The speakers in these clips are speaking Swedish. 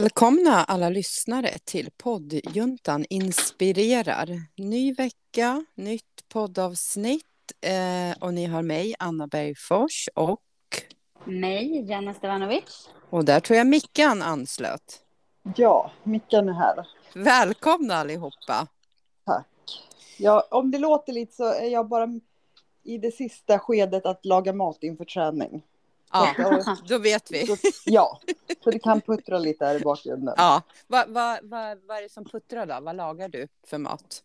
Välkomna alla lyssnare till poddjuntan inspirerar. Ny vecka, nytt poddavsnitt eh, och ni har mig, Anna Bergfors och... Mig, Janna Stevanovic. Och där tror jag Mickan anslöt. Ja, Mickan är här. Välkomna allihopa. Tack. Ja, om det låter lite så är jag bara i det sista skedet att laga mat inför träning. Ja, då vet vi. Så, ja, så det kan puttra lite här i bakgrunden. Ja, vad va, va, va är det som puttrar då? Vad lagar du för mat?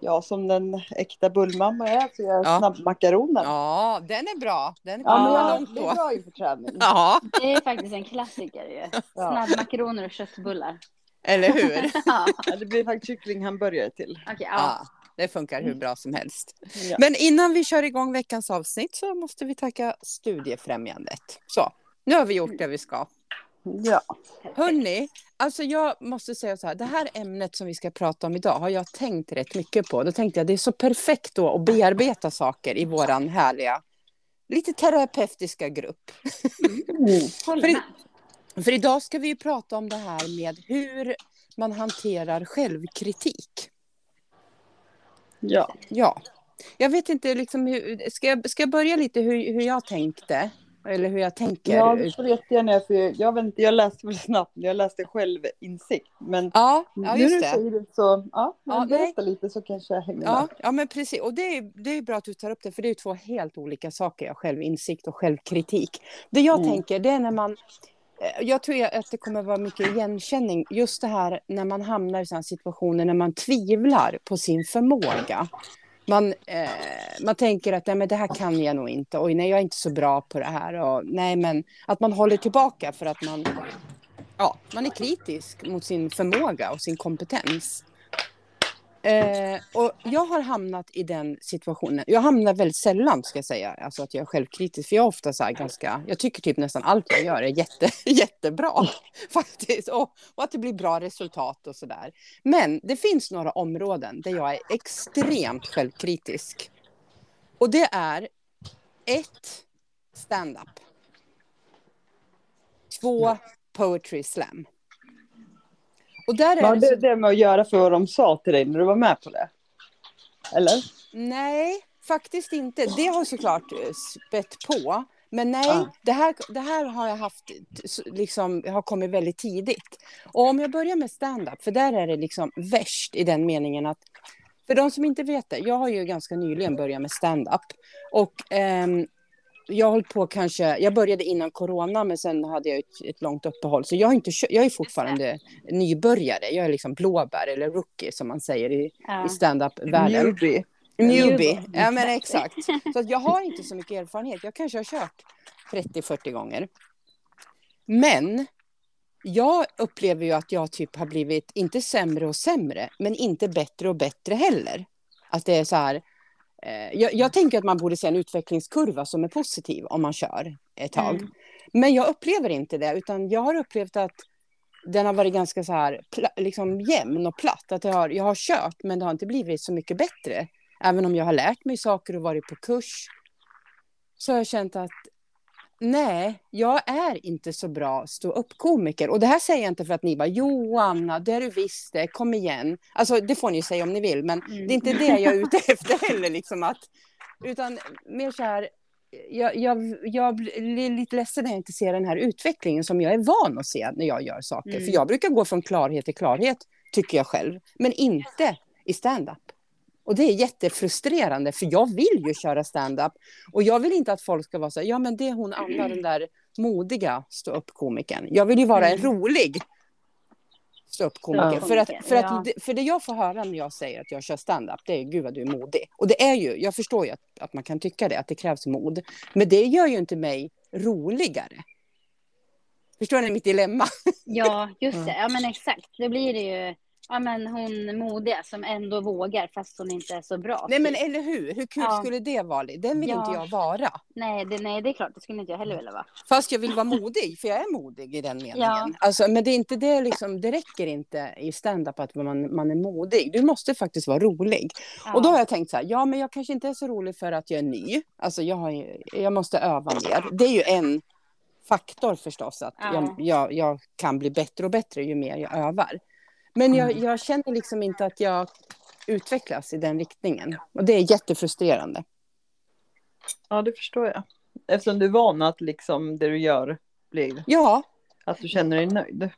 Ja, som den äkta bullmamma är så gör jag Ja. snabbmakaroner. Ja, den är bra. Den Ja, kommer jag, långt det är på. bra inför träning. Ja, Det är faktiskt en klassiker ju. Snabbmakaroner och köttbullar. eller hur? Ja, Ja, det blir faktiskt kycklinghamburgare till. okej. ja. Ja, det funkar hur bra som helst. Ja. Men innan vi kör igång veckans avsnitt så måste vi tacka Studiefrämjandet. Så, nu har vi gjort det vi ska. ja. Hörni, alltså jag måste säga så här, det här ämnet som vi ska prata om idag har jag tänkt rätt mycket på. Då tänkte jag det är så perfekt då att bearbeta saker i våran härliga, lite terapeutiska grupp. Mm. För i-. För idag ska vi ju prata om det här med hur man hanterar självkritik. Ja. Ja, jag vet inte, liksom, hur, ska, jag, ska jag börja lite hur, hur jag tänkte? Eller hur jag tänker? Ja, det får jättegärna för jag, vet inte, jag läste väl snabbt, jag läste självinsikt. Men Ja, ja nu just du det. säger det så, ja, Ja, berätta lite så kanske jag hänger Ja, med. ja, men precis. Och det är, det är bra att du tar upp det, för det är två helt olika saker, självinsikt och självkritik. Det jag Mm. tänker, det är när man... Eh, jag tror att det kommer vara mycket igenkänning, just det här när man hamnar i sådana situationer när man tvivlar på sin förmåga. Man, eh, man tänker att nej, men det här kan jag nog inte, oj nej jag är inte så bra på det här. Och, nej, men att man håller tillbaka för att man, ja, man är kritisk mot sin förmåga och sin kompetens. Eh, och jag har hamnat i den situationen. Jag hamnar väldigt sällan ska jag säga, alltså att jag är självkritisk. För jag är ofta så här ganska, jag tycker typ nästan allt jag gör är jätte, jättebra faktiskt. Och, och att det blir bra resultat och så där. Men det finns några områden där jag är extremt självkritisk. Och det är ett, stand-up. Två, poetry slam. Och där är Vad har det så- det, med att göra för vad de sa till dig när du var med på det? Eller? Nej, faktiskt inte. Det har såklart eh, spett på. Men nej, Ah. det, här, det här har jag haft, liksom, har kommit väldigt tidigt. Och om jag börjar med stand-up, för där är det liksom värst i den meningen att för de som inte vet det, jag har ju ganska nyligen börjat med stand-up. Och ehm, jag har hållit på kanske, jag började innan corona men sen hade jag ett, ett långt uppehåll. Så jag, har inte, jag är fortfarande nybörjare, jag är liksom blåbär eller rookie som man säger i, Ja. i stand-up-världen. Newbie. Newbie, ja men exakt. Så att jag har inte så mycket erfarenhet. Jag kanske har kört 30-40 gånger. Men jag upplever ju att jag typ har blivit, inte sämre och sämre, men inte bättre och bättre heller. Att det är så här, jag, jag tänker att man borde se en utvecklingskurva som är positiv om man kör ett tag. Mm. Men jag upplever inte det, utan jag har upplevt att den har varit ganska så här, liksom jämn och platt. Att jag har, jag har kört, men det har inte blivit så mycket bättre. Även om jag har lärt mig saker och varit på kurs. Så har jag känt att nej, jag är inte så bra stå upp komiker. Och det här säger jag inte för att ni bara, Joanna, det är du visst det, kom igen. Alltså det får ni säga om ni vill, men Mm. det är inte det jag är ute efter heller. Liksom att, utan mer så här, jag, jag, jag blir lite ledsen när jag inte ser den här utvecklingen som jag är van att se när jag gör saker. Mm. För jag brukar gå från klarhet till klarhet, tycker jag själv. Men inte i stand-up. Och det är jättefrustrerande, för jag vill ju köra stand-up. Och jag vill inte att folk ska vara så här, ja men det är hon Anna, den där modiga ståuppkomikern. Jag vill ju vara en Mm. rolig ståuppkomiker. För, att, för, att, för det jag får höra när jag säger att jag kör stand-up, det är gud vad du är modig. Och det är ju, jag förstår ju att, att man kan tycka det, att det krävs mod. Men det gör ju inte mig roligare. Förstår ni mitt dilemma? Ja, just det. Ja, men exakt. Det blir det ju. Ja, men hon modiga som ändå vågar fast hon inte är så bra. Nej men typ. eller hur, hur kul Ja. skulle det vara? Den vill Ja. inte jag vara. nej, det, nej, det är klart. Det skulle inte jag heller vilja vara. Fast jag vill vara modig, för jag är modig i den meningen. Ja. Alltså, men det, är inte det, liksom, det räcker inte i stand-up att man, man är modig. Du måste faktiskt vara rolig. Ja. Och då har jag tänkt så här, ja men jag kanske inte är så rolig för att jag är ny. Alltså jag, har, jag måste öva mer. Det är ju en faktor förstås. Att Ja. jag, jag, jag kan bli bättre och bättre ju mer jag övar. Men jag, Mm. jag känner liksom inte att jag utvecklas i den riktningen. Och det är jättefrustrerande. Ja, det förstår jag. Eftersom du är van att liksom det du gör blir Ja, att du känner dig nöjd.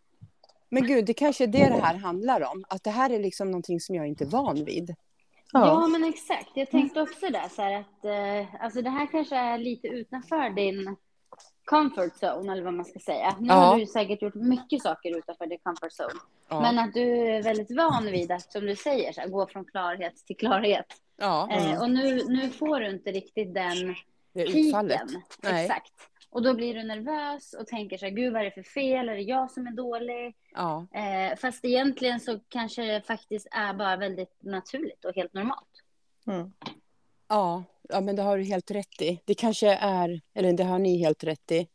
men gud, det kanske är det det här handlar om. Att det här är liksom någonting som jag inte är van vid. Ja, men exakt. Jag tänkte också där så här att eh, alltså det här kanske är lite utanför din comfort zone eller vad man ska säga. Nu Ja. har du säkert gjort mycket saker utanför din comfort zone. Ja. Men att du är väldigt van vid att, som du säger, så här, gå från klarhet till klarhet. ja, Eh, och nu, nu får du inte riktigt den det piken. Nej. Exakt. Och då blir du nervös och tänker så här, gud vad är det för fel? Är det jag som är dålig? Ja, Eh, fast egentligen så kanske det faktiskt är bara väldigt naturligt och helt normalt. Mm. ja, ja, men det har du helt rätt i. Det kanske är, eller det har ni helt rätt i.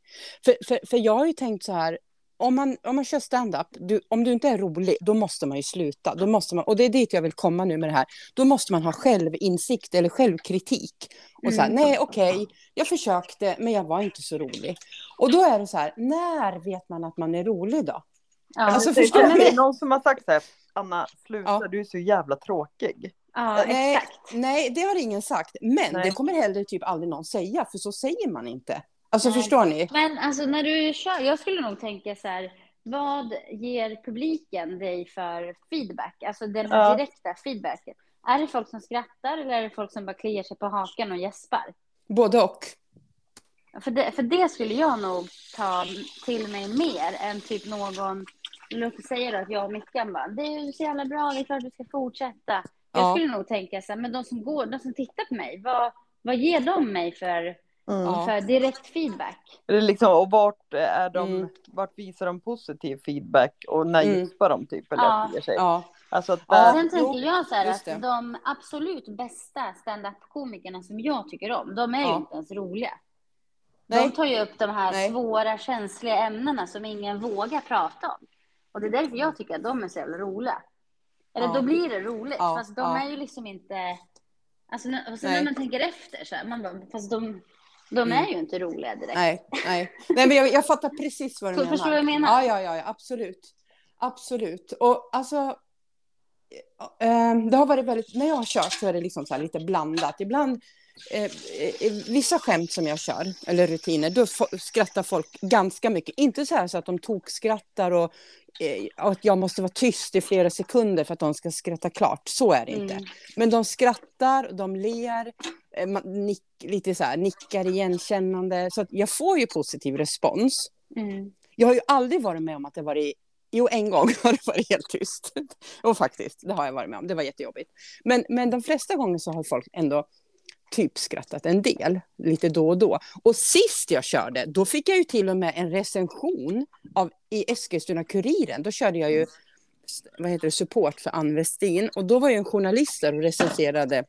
För, för, för jag har ju tänkt så här, om man, om man kör stand-up, du, om du inte är rolig, då måste man ju sluta. Då måste man, och det är dit jag vill komma nu med det här. Då måste man ha självinsikt eller självkritik. Och så här, Mm. nej okej, jag försökte, men jag var inte så rolig. Och då är det så här, när vet man att man är rolig då? Ja, Alltså, det, förstår det ni? är någon som har sagt så här, Anna, sluta, Ja. du är så jävla tråkig. Ja nej, exakt. nej, det har ingen sagt. Men Nej. det kommer heller typ aldrig någon säga, för så säger man inte. Alltså Nej. förstår ni? Men alltså när du kör, jag skulle nog tänka så här, vad ger publiken dig för feedback? Alltså den Ja. direkta feedbacken. Är det folk som skrattar eller är det folk som bara kliar sig på hakan och gäspar? Både och. För det, för det skulle jag nog ta till mig mer än typ någon, låt säga då att jag och Mickan bara, det är ju så jävla bra, det är klart vi ska fortsätta. Jag Ja. skulle nog tänka så här, men de som går, de som tittar på mig, vad, vad ger de mig för, Mm. För direkt feedback? Eller liksom, och vart, är de, Mm. vart visar de positiv feedback och när Mm. de typ? Eller Ja. ger sig? Ja, Alltså att Ja. där, Sen tänker jag så här just att det. de absolut bästa stand-up-komikerna som jag tycker om, de är ju Ja. inte ens roliga. Nej. De tar ju upp de här Nej. svåra, känsliga ämnena som ingen vågar prata om. Och det är därför jag tycker att de är så jävla roliga. Eller Ja. då blir det roligt, Ja, fast de ja. är ju liksom inte... Alltså, Nej. när man tänker efter så här, man bara, fast de, de Mm. är ju inte roliga direkt. nej, nej. nej men jag, jag fattar precis vad du menar. förstår du vad jag menar? Ja, ja, ja, absolut. Absolut. Och alltså, eh, det har varit väldigt, när jag har kört så är det liksom så här lite blandat. Ibland, eh, eh, vissa skämt som jag kör, eller rutiner, då skrattar folk ganska mycket. Inte så här så att de tokskrattar och, eh, och att jag måste vara tyst i flera sekunder för att de ska skratta klart. Så är det inte. Mm. Men de skrattar, de ler, eh, nick, lite så här, nickar igenkännande. Så att jag får ju positiv respons. Mm. Jag har ju aldrig varit med om att det varit Jo, en gång har det varit helt tyst. Och faktiskt, det har jag varit med om. Det var jättejobbigt. Men, men de flesta gånger så har folk ändå typ skrattat en del, lite då och då. Och sist jag körde, då fick jag ju till och med en recension av, i Eskilstuna-Kuriren. Då körde jag ju vad heter det, support för Ann Westin. Och då var ju en journalist där och recenserade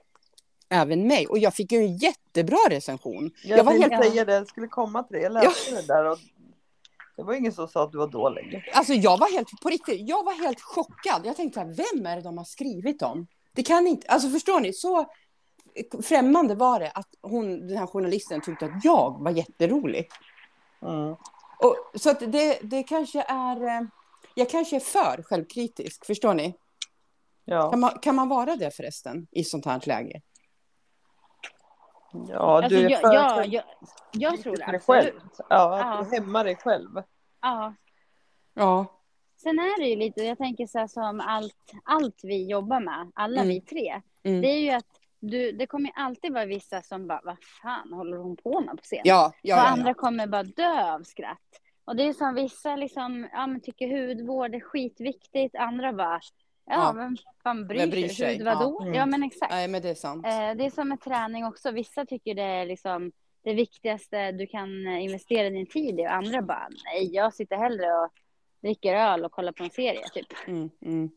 även mig. Och jag fick ju en jättebra recension. jag, Jag var helt- säga det, jag skulle komma till det. Jag läste det där och det var ingen som sa att du var dålig. Alltså jag var helt, på riktigt, jag var helt chockad. Jag tänkte, här, vem är det de har skrivit om? Det kan inte, alltså förstår ni, så främmande var det att hon, den här journalisten tyckte att jag var jätterolig. Mm. Och, så att det, det kanske är, eh, jag kanske är för självkritisk, förstår ni? Ja, Kan man, kan man vara det förresten i sånt här läge? ja Alltså, du är för jag, jag, jag tror det själv. Ja, Ja. att du hämmar dig själv. Ja. Ja, Sen är det ju lite, jag tänker så här som allt, allt vi jobbar med, alla Mm. vi tre, Mm. det är ju att du, det kommer alltid vara vissa som bara, vad fan håller hon på med på scen? ja, ja. och ja, andra ja. kommer bara dö av skratt. Och det är som vissa liksom, ja men tycker hudvård är skitviktigt, andra bara, ja, Ja. men fan bryr, Vem bryr sig? Hud vadå? Ja. Ja. Mm. men exakt. Nej, men det är sant. Eh, det är som med träning också, vissa tycker det är liksom det viktigaste du kan eh, investera din tid i och andra bara, nej jag sitter hellre och dricker öl och kollar på en serie typ. Mm, mm.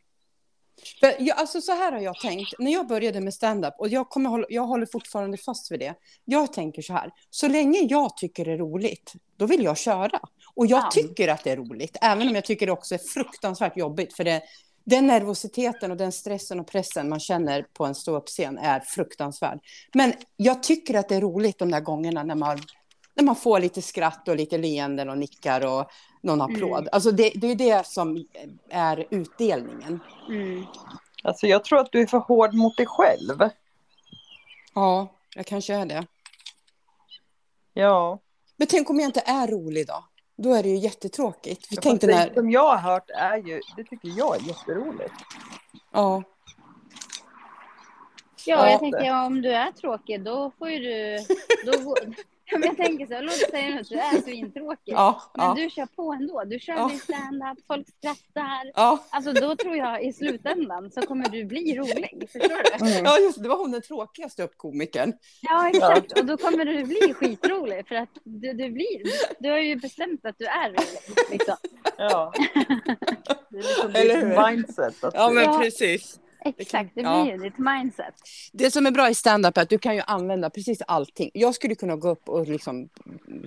För jag, alltså så här har jag tänkt. När jag började med stand-up, och jag, kommer hålla, jag håller fortfarande fast vid det. Jag tänker så här, så länge jag tycker det är roligt, då vill jag köra. Och jag Ja. tycker att det är roligt, även om jag tycker det också är fruktansvärt jobbigt. För det, den nervositeten och den stressen och pressen man känner på en ståuppscen är fruktansvärd. Men jag tycker att det är roligt de där gångerna när man när man får lite skratt och lite leenden och nickar och någon applåd. Mm. Alltså det, det är det som är utdelningen. Mm. Alltså jag tror att du är för hård mot dig själv. Ja, jag kanske är det. Ja. Men tänk om jag inte är rolig då? Då är det ju jättetråkigt. Vi tänkte det när... som jag har hört är ju, det tycker jag är jätteroligt. Ja, Ja, Ja, jag tänker ja, om du är tråkig då får ju du... Då, men jag tänker så låt säga att du är svintråkig. ja, Men ja. du kör på ändå. Du kör Ja. din standup, folk skrattar. Ja, Alltså då tror jag i slutändan så kommer du bli rolig. Förstår du? Mm. ja, just det. Var hon den tråkigaste uppkomikern. Ja, exakt. Och då kommer du bli skitrolig för att du, du blir... Du har ju bestämt att du är rolig. Liksom. Ja. Det är liksom Eller hur? mindset. Att Ja, men Ja. precis. Exakt, det Ja. blir ju ditt mindset. Det som är bra i stand-up är att du kan ju använda precis allting. Jag skulle kunna gå upp och liksom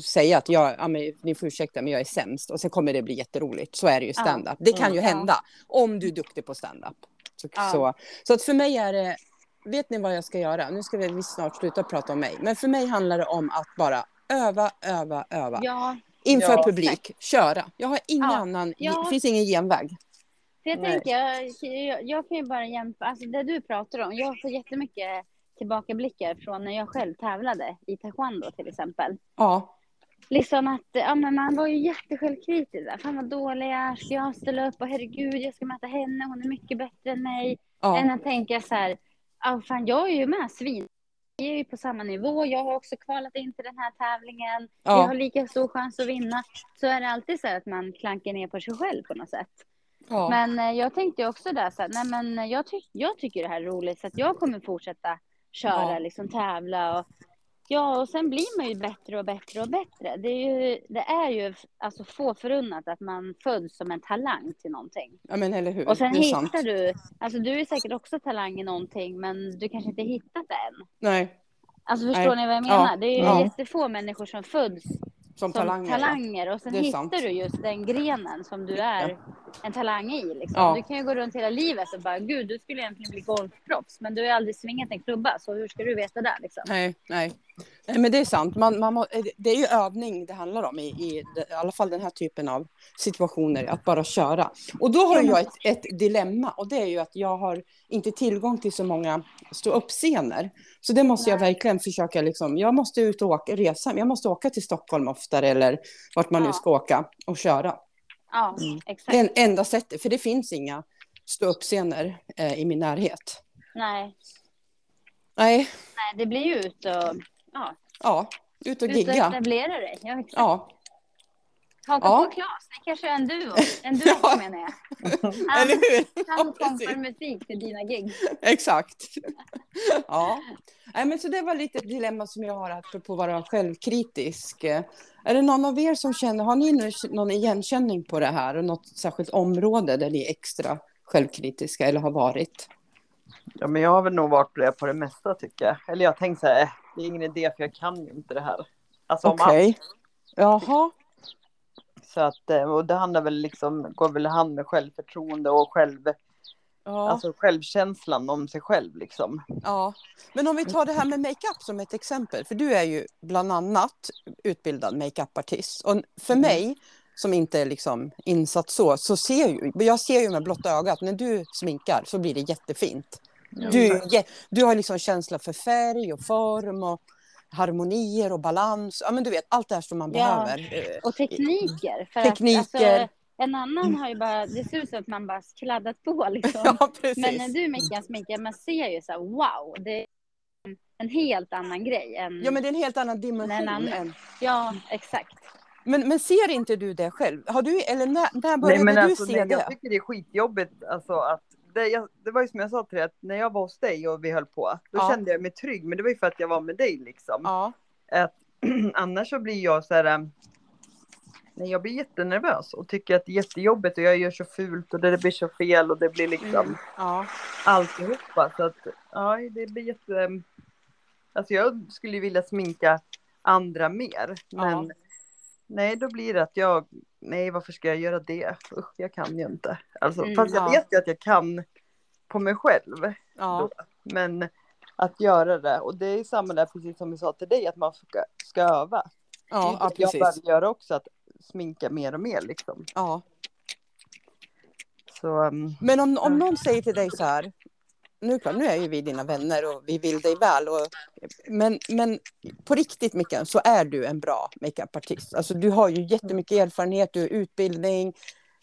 säga att jag, ja, men, ni får ursäkta men jag är sämst och sen kommer det bli jätteroligt. Så är det ju Ja. stand-up. Det kan ju Ja. hända om du är duktig på stand-up. Så, Ja. så, så att för mig är det, vet ni vad jag ska göra? Nu ska vi snart sluta prata om mig. Men för mig handlar det om att bara öva, öva, öva. Ja, Inför Ja. publik, köra. Jag har ingen Ja. annan, Ja. det finns ingen genväg. För jag Nej. tänker, jag, jag, jag kan ju bara jämföra, alltså det du pratar om, jag får jättemycket tillbakablickar från när jag själv tävlade i taekwondo till exempel. Ja, Liksom att ja, men man var ju jättesjälvkritisk. där. Fan vad dålig jag är. Ska jag ställa upp? Och herregud, jag ska möta henne. Hon är mycket bättre än mig. ja, Än att tänka så här, ja, fan jag är ju med svin. Vi är ju på samma nivå. Jag har också kvalat in till den här tävlingen. Jag har ja, lika stor chans att vinna. Så är det alltid så här att man klankar ner på sig själv på något sätt. Ja. Men eh, jag tänkte också där så här, nej men jag, ty- jag tycker det här är roligt så att jag kommer fortsätta köra, Ja. liksom tävla och ja, och sen blir man ju bättre och bättre och bättre. Det är ju, det är ju alltså få förunnat att man föds som en talang till någonting. ja men eller hur. Och sen är sant. hittar du, alltså du är säkert också talang i någonting men du kanske inte hittat det än. Nej, Alltså förstår Nej. ni vad jag Ja. menar? Det är ju Ja. jättefå människor som föds som, som talanger. talanger, och sen hittar sant. du just den grenen som du är en talang i. Liksom. Ja. Du kan ju gå runt hela livet och bara, gud du skulle egentligen bli golfproffs, men du har ju aldrig svingat en klubba, så hur ska du veta det? Liksom? Nej, nej. Nej, men det är sant. Man, man må, det är ju övning det handlar om i, i, i alla fall den här typen av situationer, att bara köra. Och då har jag ett, ett dilemma och det är ju att jag har inte tillgång till så många stå-upp-scener. Så det måste jag verkligen försöka, liksom, jag måste ut och åka, resa, jag måste åka till Stockholm oftare eller vart man nu Ja. ska åka och köra. Ja, Mm. exakt. Det är en enda sättet, för det finns inga stå-upp-scener eh, i min närhet. Nej. Nej, Nej, det blir ju ut och, ja, ja, ut och ut och gigga. etablera dig. Ja, exakt. Ja, Haka Ja. på Klas, ni kanske är en duo. En duo Ja. menar jag. eller hur? Han Ja, kom precis. för musik för dina gig. Exakt. Ja. Nej, men så det var lite ett dilemma som jag har apropå att vara självkritisk. Är det någon av er som känner, har ni nu någon igenkänning på det här och något särskilt område där ni är extra självkritiska eller har varit? Ja, men jag har väl nog varit på det på det mesta tycker jag. Eller jag tänkte så här, eh, det är ingen idé för jag kan ju inte det här. Alltså om Okej. allt. Jaha. Så att, eh, och det handlar väl liksom, går väl hand med självförtroende och själv, Ja, alltså självkänslan om sig själv liksom. ja. Men om vi tar det här med makeup som ett exempel. För du är ju bland annat utbildad makeupartist. Och för Mm. mig som inte är liksom insatt så, så ser ju, jag ser ju med blotta ögat, när du sminkar så blir det jättefint. Du, du har liksom känsla för färg och form och harmonier och balans. Ja, men du vet, allt det här som man Ja. behöver. Eh, Och tekniker. För Tekniker. Att, alltså, en annan har ju bara, det ser ut som att man bara kladdat på liksom. Ja, precis. Men när du Mickan sminkar, man ser ju så här, wow, det är en helt annan grej än... Ja, men det är en helt annan dimension. En annan. än- Ja, exakt. Men, men ser inte du det själv? Har du, eller när, när Nej, började men du alltså, se nej, det? jag tycker det är skitjobbigt alltså att det, jag, det var ju som jag sa till dig, att när jag var hos dig och vi höll på, då Ja. kände jag mig trygg, men det var ju för att jag var med dig liksom. Ja, Att, annars så blir jag så här, ähm, nej jag blir jättenervös och tycker att det är jättejobbigt och jag gör så fult och det blir så fel och det blir liksom mm, ja, alltihopa. Så att, ja, det blir jätte... Alltså jag skulle ju vilja sminka andra mer, men nej, då blir det att jag, nej, varför ska jag göra det? Usch, jag kan ju inte. Alltså, Mm, fast jag ja. vet ju att jag kan på mig själv, ja, men att göra det, och det är samma där precis som vi sa till dig, att man ska, ska öva. Ja, ja jag precis. behöver göra också, att sminka mer och mer liksom. Ja. Så um, Men om, om någon säger till dig så här, nu, klart, nu är ju vi dina vänner och vi vill dig väl. Och, men, men på riktigt Mikael, så är du en bra makeupartist. Alltså du har ju jättemycket erfarenhet, du har utbildning.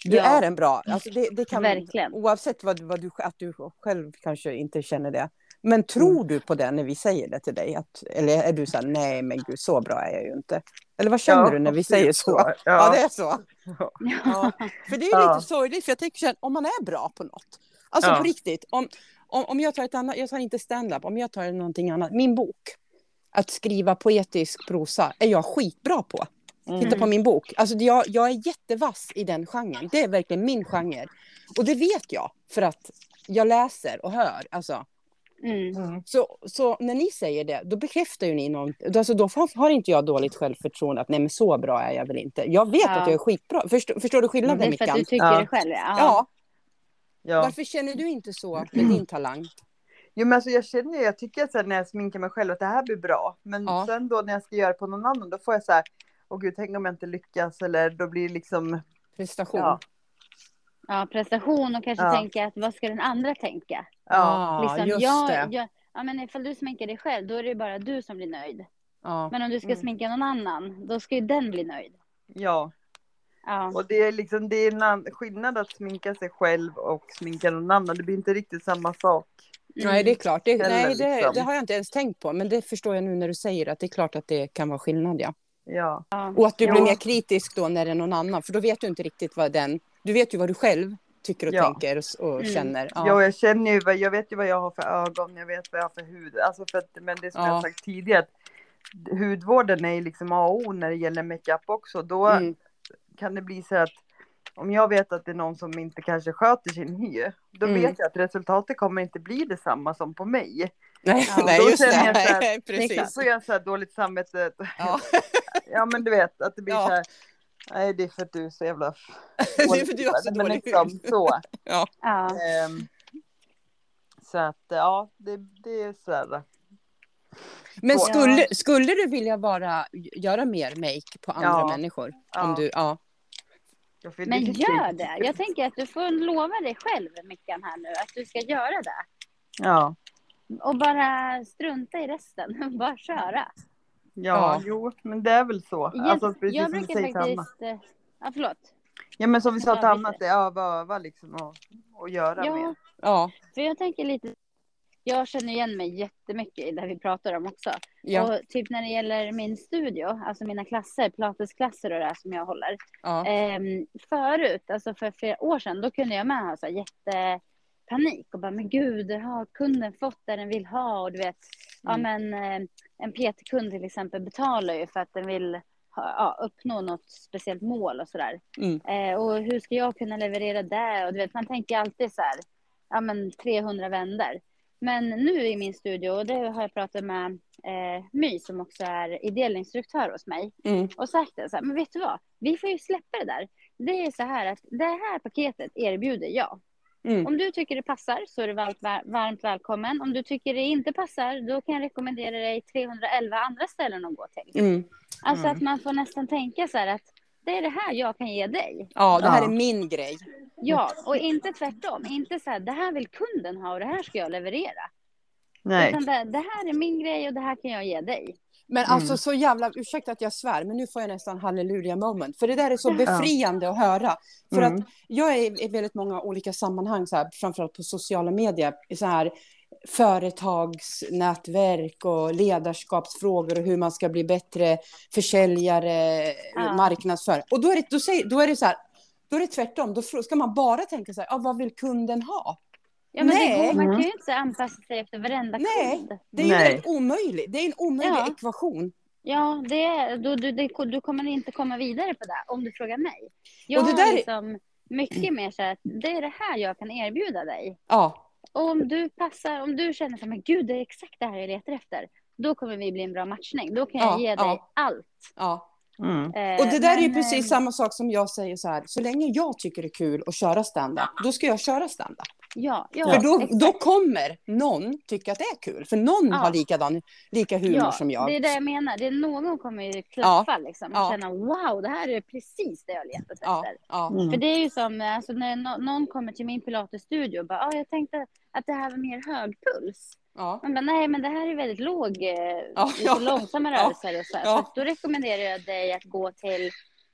Du Ja. är en bra, alltså det, det kan, Verkligen. oavsett vad, vad du, att du själv kanske inte känner det. Men tror du på det när vi säger det till dig? Att, eller är du så här, nej men gud så bra är jag ju inte. Eller vad känner ja, du när vi säger så? Ja, Ja. det är så. Ja. För det är lite sorgligt, för jag tänker så här, om man är bra på något. Alltså på riktigt, om, om, om jag tar ett annat, jag tar inte stand-up, om jag tar någonting annat, min bok. Att skriva poetisk prosa är jag skitbra på. Titta Mm. på min bok. Alltså det- jag, jag är jättevass i den genren. Det är verkligen min genre. Och det vet jag, för att jag läser och hör. Alltså, Mm. Mm. så, så när ni säger det, då bekräftar ju ni någon, alltså då har inte jag dåligt självförtroende att nej men så bra är jag väl inte. Jag vet Ja. att jag är skitbra. Förstår, förstår du Det skillnaden är för Mickan? att du tycker Ja. det själv. Ja. Ja, Ja. varför känner du inte så med din talang? Jo men alltså jag känner jag tycker att när jag sminkar mig själv att det här blir bra. Men Ja. sen då när jag ska göra det på någon annan då får jag så här, åh gud tänk om jag inte lyckas eller då blir det liksom, Prestation. ja. ja, prestation och kanske Ja. tänka att vad ska den andra tänka? Ja, Ah, liksom, just jag, det. Jag, ja, men ifall du sminkar dig själv, då är det bara du som blir nöjd. Ja. Men om du ska Mm. sminka någon annan, då ska ju den bli nöjd. ja. Ja, Och det är liksom, det är skillnad att sminka sig själv och sminka någon annan. Det blir inte riktigt samma sak. Nej, det är klart. Det, Eller nej, det, liksom. det har jag inte ens tänkt på. Men det förstår jag nu när du säger att det är klart att det kan vara skillnad. Ja. Ja, ja. Och att du blir Jo. mer kritisk då när det är någon annan. För då vet du inte riktigt vad den... Du vet ju vad du själv tycker och Ja. tänker och, och Mm. känner. ja. Ja. jag känner ju, jag vet ju vad jag har för ögon, jag vet vad jag har för hud. Alltså för att, men det som jag Ja. har sagt tidigare, att hudvården är ju liksom A och O när det gäller makeup också. Då Mm. Kan det bli så att om jag vet att det är någon som inte kanske sköter sin hy, då Mm. vet jag att resultatet kommer inte bli detsamma som på mig. Nej, Ja, nej, då just känner det. jag så här- Så precis. får jag så här dåligt samvete. Ja. Ja men du vet att det blir Ja. så här. Nej det är för att du är så jävla Det är för att du har så Men dålig liksom så. Ja. ja. Ehm, så att ja, det, det är så här. Men Så. skulle, skulle du vilja vara, göra mer make på andra Ja. människor? Ja. Om du, ja. Men gör det. Jag tänker att du får lova dig själv, Mickan, här nu, att du ska göra det. Ja, Och bara strunta i resten. bara köra. ja, Ja. jo, men det är väl så. Jag, Alltså precis jag som brukar Anna. faktiskt... eh, Ja, förlåt. Ja men som vi sa till Ja, Anna, att öva, öva liksom och, och göra Ja, mer. Ja. för jag tänker lite... Jag känner igen mig jättemycket i det vi pratar om också. Ja. Och typ när det gäller min studio, alltså mina klasser, pilatesklasser och det här som jag håller. ja. Ehm, förut, alltså för flera år sedan, då kunde jag med ha så här jättepanik och bara, men gud, har kunden fått det den vill ha? Och du vet, ja Mm. men eh, en PT-kund till exempel betalar ju för att den vill ja, uppnå något speciellt mål och sådär. Mm. Eh, och hur ska jag kunna leverera det? Och du vet, man tänker alltid så här, ja men 300 vänder. Men nu i min studio, och det har jag pratat med eh, My som också är ideell instruktör hos mig Mm. och sagt det så här, men vet du vad? Vi får ju släppa det där. Det är så här att det här paketet erbjuder jag. Mm. Om du tycker det passar så är du varmt, varmt välkommen. Om du tycker det inte passar, då kan jag rekommendera dig 311 andra ställen att gå till. Mm. Alltså Mm. att man får nästan tänka så här att det är det här jag kan ge dig. Ja, det här Ja. är min grej. Ja, och inte tvärtom. Inte så här, det här vill kunden ha och det här ska jag leverera. Nej. Utan det, det här är min grej och det här kan jag ge dig. Men Mm. alltså så jävla, ursäkta att jag svär, men nu får jag nästan halleluja moment. För det där är så befriande att höra. För Mm. att jag är i väldigt många olika sammanhang, så här, framförallt på sociala medier, i så här företagsnätverk och ledarskapsfrågor och hur man ska bli bättre försäljare, Ja. marknadsförare. Och då är det, då säger, då är det så här, då är det tvärtom. Då ska man bara tänka så här, ah, vad vill kunden ha? Ja, men Nej. det går, man kan ju inte anpassa sig efter varenda Nej. kund. Det är ju Nej. omöjligt. Det är en omöjlig Ja. ekvation. Ja, det, är- du, det, du kommer inte komma vidare på det om du frågar mig. Jag Och det har där är- liksom mycket mer så här att det är det här jag kan erbjuda dig. Ja, Och om du passar, om du känner så men gud, det är exakt det här jag letar efter. Då kommer vi bli en bra matchning. Då kan jag Ja, ge dig ja. allt. ja. Mm. Eh, Och det där är ju men, precis eh, samma sak som jag säger så här, så länge jag tycker det är kul att köra stand-up, då ska jag köra stand-up. Ja, ja, För då, exakt. då kommer någon tycka att det är kul. För någon Ja. har likadan, lika humor ja, som jag. Det är det jag menar. Det är någon kommer ju klaffa liksom och Ja. känna wow, det här är precis det jag letat Ja, efter. ja, Mm. För det är ju som alltså, när nå- någon kommer till min pilatesstudio och bara, ah, jag tänkte att det här var mer högpuls. ja. Man bara, nej men det här är väldigt låg, eh, Ja, lite ja. långsamma Ja, rörelser och så. här. ja. Så då rekommenderar jag dig att gå till,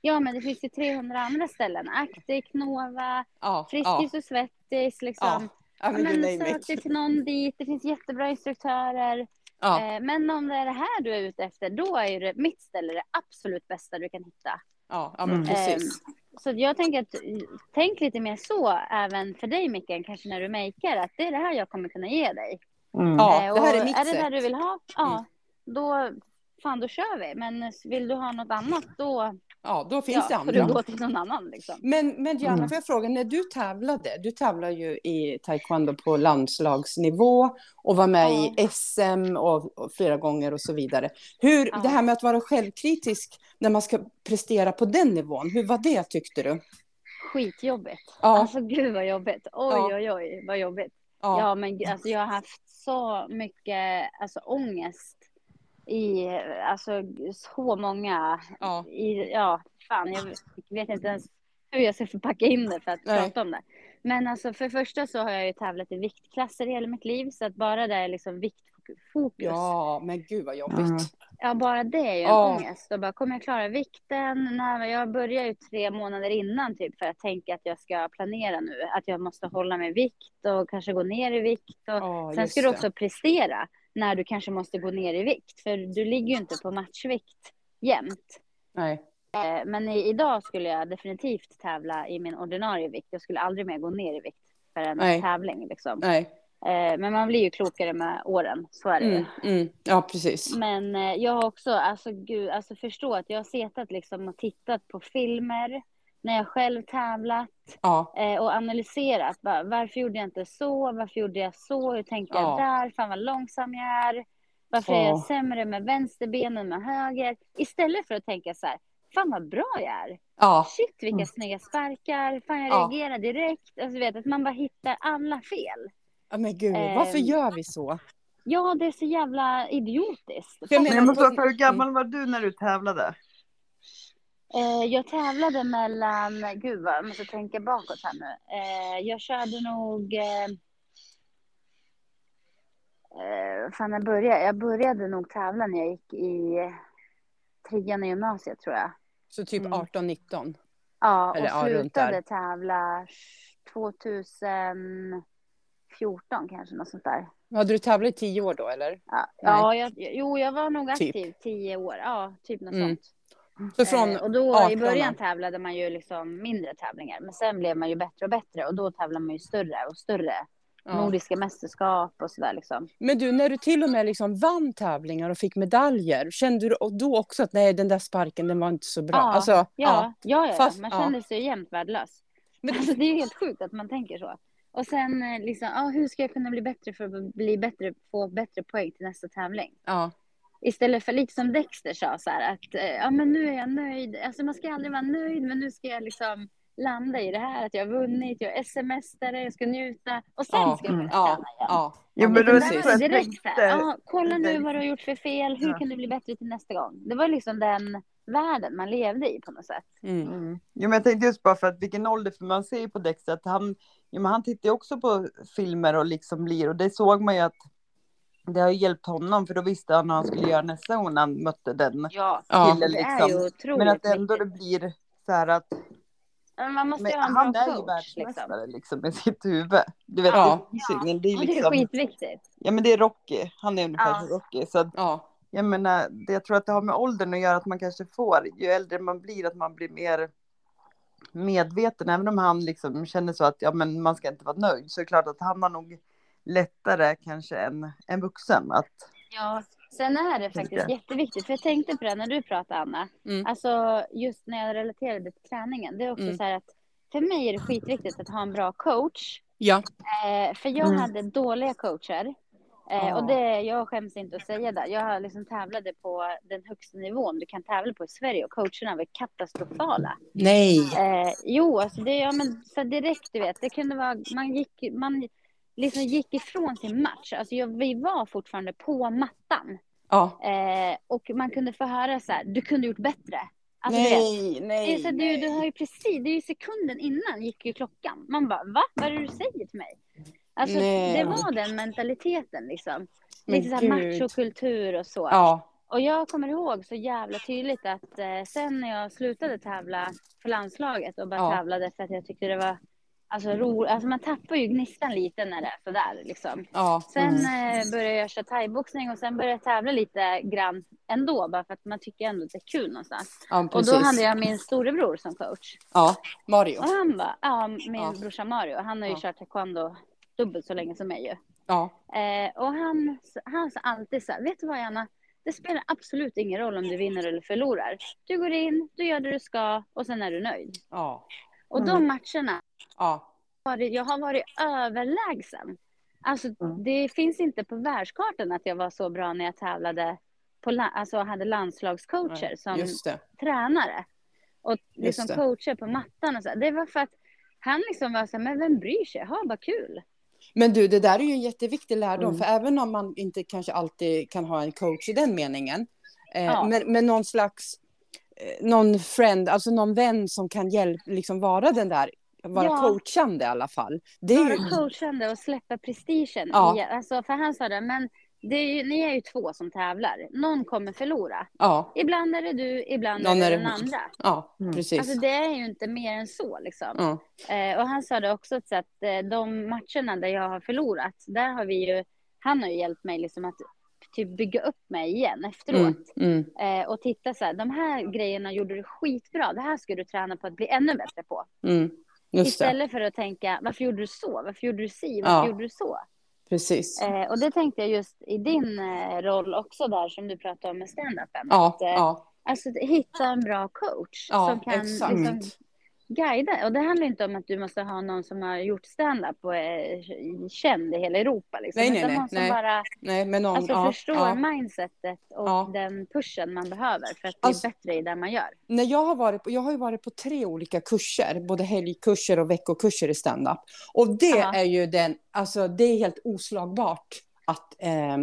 ja men det finns ju 300 andra ställen. Actic, Nova, ja, Friskis och Svettis liksom. ja. ja men men sök dig till någon dit, det finns jättebra instruktörer. Ja, Eh, men om det är det här du är ute efter, då är ju det, mitt ställe det absolut bästa du kan hitta. ja, ja, men Mm. precis. Så jag tänker att, tänk lite mer så, även för dig Mikael, kanske när du makear, att det är det här jag kommer kunna ge dig. Mm. Ja, Eh, det här är mitt Är det där du vill ha, ja, Mm. då, fan då kör vi. Men vill du ha något annat, då Ja, då finns det ja, får andra. du gå till någon annan liksom. Men, men Diana, Mm. får jag fråga, när du tävlade, du tävlar ju i taekwondo på landslagsnivå och var med Ja. i SM och, och flera gånger och så vidare. Hur, Ja. Det här med att vara självkritisk när man ska prestera på den nivån, hur var det tyckte du? Skitjobbigt. Ja. Alltså gud vad jobbigt. Oj, Ja. oj, oj, vad jobbigt. Ja, Ja, men alltså, jag har haft så mycket alltså, ångest i alltså, så många... ja, I, ja, fan, jag vet inte ens hur jag ska förpacka in det för att Nej. prata om det. Men alltså, för det första så har jag ju tävlat i viktklasser hela mitt liv, så att bara det är liksom viktfokus. ja, men gud vad jobbigt. Mm. Ja, bara det är ju en Ja. ångest. Och bara, kommer jag klara vikten? Nej, jag börjar ju tre månader innan typ för att tänka att jag ska planera nu. Att jag måste hålla mig i vikt och kanske gå ner i vikt. Och Ja, sen ska du det. också prestera när du kanske måste gå ner i vikt. För du ligger ju inte på matchvikt jämt. Nej. Eh, Men i, idag skulle jag definitivt tävla i min ordinarie vikt. Jag skulle aldrig mer gå ner i vikt för en Nej. tävling. Liksom. Nej. Eh, Men man blir ju klokare med åren, så är det. Mm, mm, ja, precis. Men eh, jag har också, alltså gud, alltså förstå att jag har setat liksom och tittat på filmer när jag själv tävlat Ja, eh, och analyserat. Bara, varför gjorde jag inte så? Varför gjorde jag så? Hur tänkte jag Ja. där? Fan vad långsam jag är. Varför är jag Ja. sämre med vänsterben än med höger? Istället för att tänka så här, fan vad bra jag är. ja, Shit vilka Mm. snygga sparkar. Fan jag Ja. reagerar direkt. Alltså vet att man bara hittar alla fel. ja men gud, Ehm, varför gör vi så? Ja, det är så jävla idiotiskt. För jag Men menar- jag måste fråga, hur gammal var du när du tävlade? Eh, jag tävlade mellan, gud vad, jag måste tänka bakåt här nu. Eh, jag körde nog, eh, eh, fan jag började, jag började nog tävla när jag gick i trean i gymnasiet tror jag. Så typ Mm. 18-19? Ja, och Eller, ja, slutade tävla 2014 kanske, något sånt där. Hade du tävlat i tio år då eller? Ja, Nej. ja jag, jo jag var nog Typ. aktiv tio år, ja typ något Mm. sånt. Så från, Eh, och då 18 i början tävlade man ju liksom mindre tävlingar, men sen blev man ju bättre och bättre och då tävlar man ju större och större. ja. Nordiska mästerskap och sådär liksom. Men du, när du till och med liksom vann tävlingar och fick medaljer, kände du då också att nej, den där sparken, den var inte så bra? Ja, Alltså, Ja, ja, ja, Fast- man ja. kände sig jämt värdelös. Men- Alltså, det är ju helt sjukt att man tänker så. Och sen eh, liksom, ja, hur ska jag kunna bli bättre för att bli bättre, få bättre poäng till nästa tävling? ja, Istället för lite som Dexter sa så här att eh, ja men nu är jag nöjd. Alltså man ska aldrig vara nöjd men nu ska jag liksom landa i det här att jag har vunnit, jag är sms-are, jag ska njuta och sen ja, ska jag kunna ja, träna igen. ja. Jo, men precis. direkt så här, ja, kolla nu vad du har gjort för fel, hur Ja. kan du bli bättre till nästa gång? Det var liksom den världen man levde i på något sätt. Mm. Mm. Jo, men jag tänkte just bara för att vilken ålder, för man ser ju på Dexter att han, jo, men han tittar ju också på filmer och liksom blir, och det såg man ju att det har ju hjälpt honom, för då visste han vad han skulle göra nästa gång när han mötte den. Ja, Ja. killen, det är liksom. ju otroligt Men att ändå det blir så här att Men Man måste men ju ha en han är ju. Liksom. världsmästare liksom med sitt huvud. Du vet, Ja. det, ingen, det är Och det är liksom, skitviktigt. ja men det är Rocky, han är ungefär Ja. som Rocky. Så att, ja. jag menar, det, jag tror att det har med åldern att göra att man kanske får, ju äldre man blir, att man blir mer medveten. Även om han liksom känner så att ja, men man ska inte vara nöjd, så är det klart att han har nog lättare kanske än en vuxen att Ja, sen är det faktiskt jätteviktigt, för jag tänkte på det när du pratade Anna, Mm. alltså just när jag relaterade till träningen, det är också Mm. så här att för mig är det skitviktigt att ha en bra coach, ja. eh, för jag Mm. hade dåliga coacher Eh, Ja. och det, jag skäms inte att säga det. Jag liksom tävlade på den högsta nivån du kan tävla på i Sverige och coacherna var katastrofala. Nej. Eh, jo, alltså det, ja, men så direkt, du vet, det kunde vara, man gick, man liksom gick ifrån sin match. Alltså jag, vi var fortfarande på mattan. Ja. Eh, och man kunde få höra så här, du kunde gjort bättre. Alltså, du vet, nej, det är nej. så, här, du, du har ju precis, det är ju sekunden innan gick ju klockan. Man bara, va? Vad är det du säger till mig? Alltså Nej. det var den mentaliteten liksom. Men Lite så här machokultur och så. Ja. Och jag kommer ihåg så jävla tydligt att eh, sen när jag slutade tävla för landslaget och bara Ja. tävlade för att jag tyckte det var alltså, roligt. Alltså man tappar ju gnistan lite när det är sådär liksom. Ja. Sen mm. eh, började jag köra thaiboxning och sen började jag tävla lite grann ändå bara för att man tycker ändå att det är kul någonstans. ja, Och då hade jag min storebror som coach. Ja, Mario. Och han bara, ja min Ja. brorsa Mario, han har ju Ja. kört taekwondo dubbelt så länge som mig ju. Ja. Eh, och han, han sa alltid så här, vet du vad Anna? Det spelar absolut ingen roll om du vinner eller förlorar. Du går in, du gör det du ska och sen är du nöjd. Ja. Och Mm. de matcherna, Ja. jag har varit överlägsen. Alltså Mm. det finns inte på världskartan att jag var så bra när jag tävlade på, alltså hade landslagscoacher som Just det. tränare. Och liksom coacher på mattan och så. Det var för att han liksom var så här, men vem bryr sig? Ha vad kul. Men du, det där är ju en jätteviktig lärdom, Mm. för även om man inte kanske alltid kan ha en coach i den meningen, eh, Ja. men, men någon slags, eh, någon friend, alltså någon vän som kan hjälpa, liksom vara den där, vara Ja. coachande i alla fall. Det är ju, Vara coachande och släppa prestigen. Ja. Alltså, för han sa det, men det är ju, ni är ju två som tävlar. Någon kommer förlora. ja, Ibland är det du, ibland Någon är det den andra. ja, Mm. precis. Alltså det är ju inte mer än så liksom. ja. Eh, och han sa det också så att eh, de matcherna där jag har förlorat, där har vi ju, han har ju hjälpt mig liksom att typ bygga upp mig igen efteråt. Mm, mm, Eh, och titta så här, de här grejerna gjorde du skitbra, det här ska du träna på att bli ännu bättre på. mm. Just det, Istället för att tänka, varför gjorde du så? Varför gjorde du si? Varför Ja. gjorde du så? precis. Eh, och det tänkte jag just i din eh, roll också där som du pratade om med stand-upen. Ja, att, eh, ja, Alltså hitta en bra coach ja, som kan liksom, guida. Och det handlar inte om att du måste ha någon som har gjort stand-up och är känd i hela Europa. Liksom. Nej, nej, Utan nej, någon som nej. bara Nej, men någon, alltså, ja, förstår ja. mindsetet och Ja. den pushen man behöver för att bli Alltså- bättre i det man gör. när jag har varit på, jag har ju varit på tre olika kurser, både helgkurser och veckokurser i stand-up. Och det Ja. är ju den, alltså det är helt oslagbart att eh,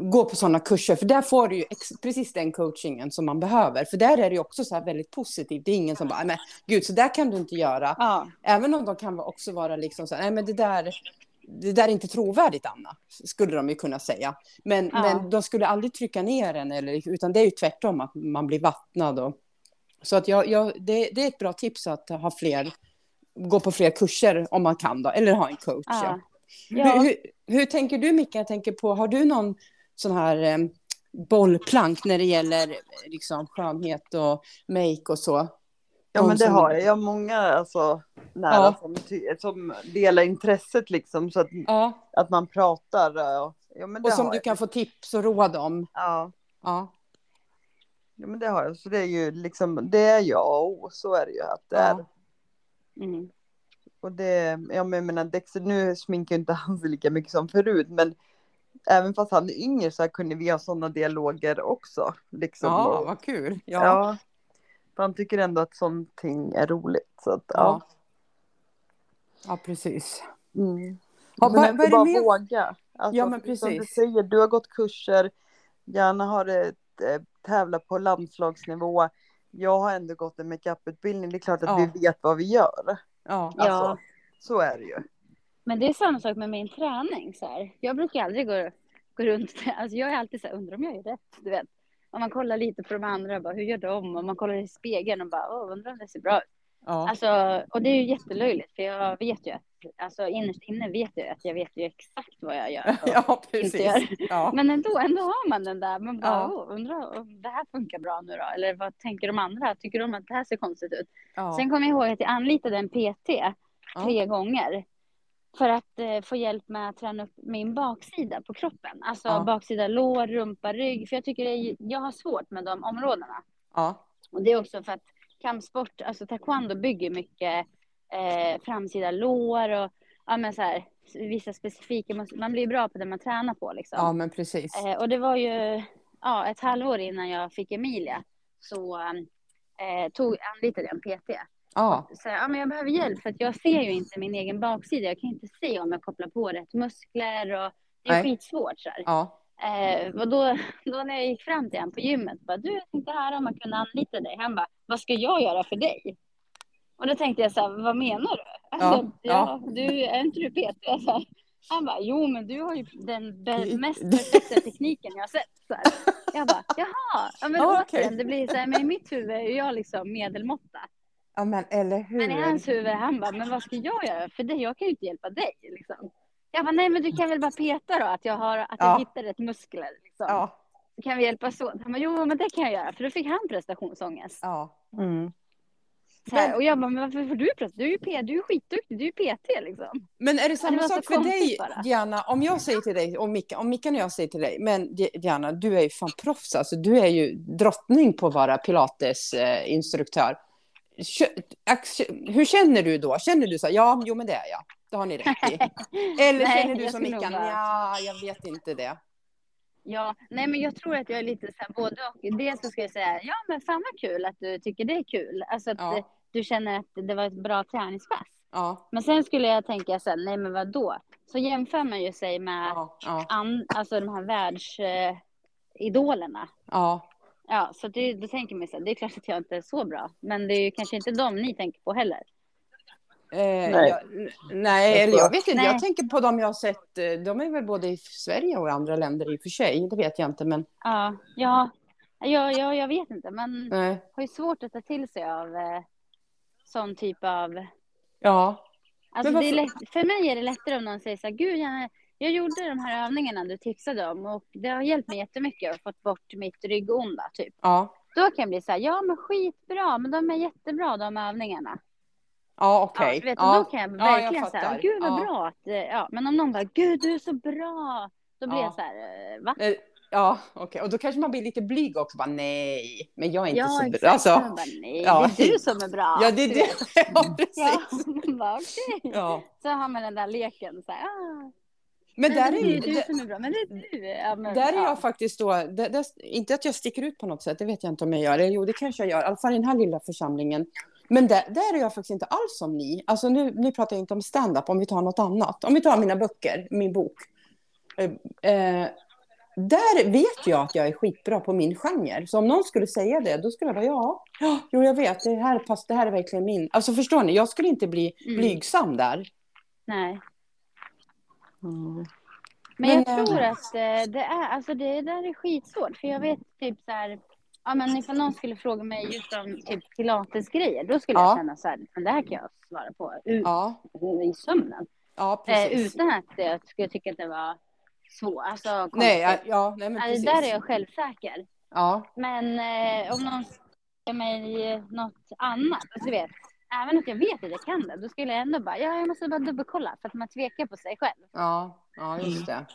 gå på sådana kurser, för där får du ju precis den coachingen som man behöver. För där är det ju också så här väldigt positivt, det är ingen som bara, men gud, så där kan du inte göra. Ja, Även om de kan också vara liksom så här, nej men det där, det där är inte trovärdigt Anna, skulle de ju kunna säga. Men, Ja. men de skulle aldrig trycka ner en, eller, utan det är ju tvärtom att man blir vattnad. Och, så att jag, jag, det, det är ett bra tips att ha fler, gå på fler kurser om man kan då, eller ha en coach. Ja. Hur, hur, hur tänker du Micke? Jag tänker på, har du någon sån här eh, bollplank när det gäller eh, liksom, skönhet och make och så? Ja men det som- har jag. Jag har många alltså, nära Ja. som, som delar intresset liksom så att, Ja, att man pratar. och- Ja, och som du jag. kan få tips och råd om. Ja. Ja. ja men det har jag. Så det är ju liksom, det är jag och så är det ju att det är. Mm. Och det, ja men jag menar Dexter, nu sminkar ju inte han sig lika mycket som förut men även fast han är yngre så här kunde vi ha sådana dialoger också. Liksom. Ja, och, vad kul. ja. Ja. För han tycker ändå att sånt är roligt. Så att, Ja. ja. ja, precis. Mm. Ja, men vad- vad är det bara mer- våga. Alltså, Ja, men för Som du precis. säger, du har gått kurser, gärna har det eh, tävlat på landslagsnivå. Jag har ändå gått en makeuputbildning. Det är klart att Ja. vi vet vad vi gör. Ja. Ja. Alltså, så är det ju. Men det är samma sak med min träning. Så här. Jag brukar aldrig gå, gå runt. Alltså jag är alltid så här, undrar om jag gör rätt. Du vet. Om man kollar lite på de andra, bara, hur gör de? Och man kollar i spegeln och bara, Åh, undrar om det ser bra ut. Ja. Alltså, och det är ju jättelöjligt, för jag vet ju att, alltså innerst inne vet jag att jag vet ju exakt vad jag gör. och ja, inte precis. gör. Ja. Men ändå, ändå har man den där, man bara, Ja. Undrar om det här funkar bra nu då? Eller vad tänker de andra? Tycker de att det här ser konstigt ut? Ja. Sen kommer jag ihåg att jag anlitade en PT tre gånger. För att eh, få hjälp med att träna upp min baksida på kroppen. Alltså Ja. baksida lår, rumpa, rygg. För jag tycker är, jag har svårt med de områdena. Ja. Och det är också för att kampsport, alltså taekwondo bygger mycket eh, framsida lår och ja, men så här, vissa specifika, man blir bra på det man tränar på liksom. Ja, men precis. Eh, och det var ju ja, ett halvår innan jag fick Emilia så eh, tog, anlitade jag en PT. Ja, Så, ja, men jag behöver hjälp för att jag ser ju inte min egen baksida. Jag kan inte se om jag kopplar på rätt muskler och det är Nej. skitsvårt. Så här. ja. Eh, och då, då när jag gick fram till honom på gymmet, bara, du jag tänkte här om man kunde anlita dig. Han bara, vad ska jag göra för dig? Och då tänkte jag så här, vad menar du? Alltså, Ja, ja, du, är inte du PT? Han bara, jo men du har ju den mest perfekta tekniken jag har sett. Så här. Jag bara, jaha, ja, men återigen, okej. det blir så här, men i mitt huvud är jag liksom medelmåtta. Ja men eller hur. Men i hans huvud, han bara, men vad ska jag göra för dig? Jag kan ju inte hjälpa dig. Liksom. Jag bara, nej men du kan väl bara peta då, att jag, har, att jag Ja. hittar rätt muskler. Liksom. Ja, Så kan vi hjälpas åt. Han bara, jo men det kan jag göra. För då fick han prestationsångest. ja. Mm. Men- och jag bara, men varför får du prestation? Du är ju, P, du är ju skitduktig, du är ju PT liksom. Men är det samma sak för dig, bara. Diana? Om jag säger till dig, och Micke, om Mickan och jag säger till dig, men Di- Diana, du är ju fan proffs, alltså. Du är ju drottning på att vara pilatesinstruktör. Hur känner du då? Känner du så här, ja, jo men det är jag. Det har ni rätt i. Eller Nej, känner du som Mickan, vara- ja, jag vet inte det. Ja, nej men jag tror att jag är lite så här både och. Dels så ska jag säga, ja men fan vad kul att du tycker det är kul. Alltså att Ja. du känner att det var ett bra träningspass. Ja, Men sen skulle jag tänka så här, nej men vad då? Så jämför man ju sig med ja, ja, an, alltså de här världsidolerna. Idolerna. ja. Ja, så det, då tänker man så här, det är klart att jag inte är så bra. Men det är ju kanske inte dem ni tänker på heller. Eh, Nej. jag, nej, Jag eller jag vet inte. Nej. Jag tänker på dem jag har sett. eh, De är väl både i Sverige och i andra länder i och för sig. Det vet jag inte, men Ja, ja, ja, ja jag vet inte. Man nej. har ju svårt att ta till sig av eh, sån typ av Ja, Alltså Men det är varför- lätt, för mig är det lättare om någon säger så här, gud jag, jag gjorde de här övningarna du tipsade om och det har hjälpt mig jättemycket och fått bort mitt ryggonda typ. ja, Då kan jag bli så här, ja men skitbra, men de är jättebra de övningarna. ja, Ja, okej. vet, Ja, och då kan jag Ja, jag verkligen säga, gud vad Ja. bra att, eh, ja, men om någon bara, gud du är så bra, då blir Ja. jag så här, eh, va? Eh, Ja, okej. Och då kanske man blir lite blyg också. Bara, nej, men jag är inte Ja, så exakt. bra. Alltså, bara, nej, ja. det är du som är bra. ja, det är du. Ja, Ja, precis. man bara, okej. Ja. Så har man den där leken, så här, ah, Men där är är ju... ju du där- som är bra, men det är du. Ja, men, Där är ja. jag faktiskt då, det, det, inte att jag sticker ut på något sätt, det vet jag inte om jag gör. Eller jo, det kanske jag gör, i alla fall i den här lilla församlingen. Men där, där är jag faktiskt inte alls som ni. Alltså nu, nu pratar jag inte om stand-up, om vi tar något annat. Om vi tar mina böcker, min bok. Eh, eh, där vet jag att jag är skitbra på min genre. Så om någon skulle säga det, då skulle jag vara ja, ja jo jag vet, det här, pass, det här är verkligen min. Alltså förstår ni, jag skulle inte bli Mm. blygsam där. Nej. Mm. Men, jag tror att eh, det är, alltså det där är skitsvårt. För jag vet typ så här, ja men ifall någon skulle fråga mig just om typ pilatesgrejer, då skulle Ja. jag känna så här, men det här kan jag svara på u- Ja, i sömnen. ja Eh, utan att jag skulle tycka att det var svårt. Alltså, Nej, ja, ja, nej men Ja, precis. där är jag självsäker. Ja, Men eh, om någon säger mig något annat, alltså du vet, även att jag vet att jag kan det, då skulle jag ändå bara, ja jag måste bara dubbelkolla för att man tvekar på sig själv. ja, ja, just det.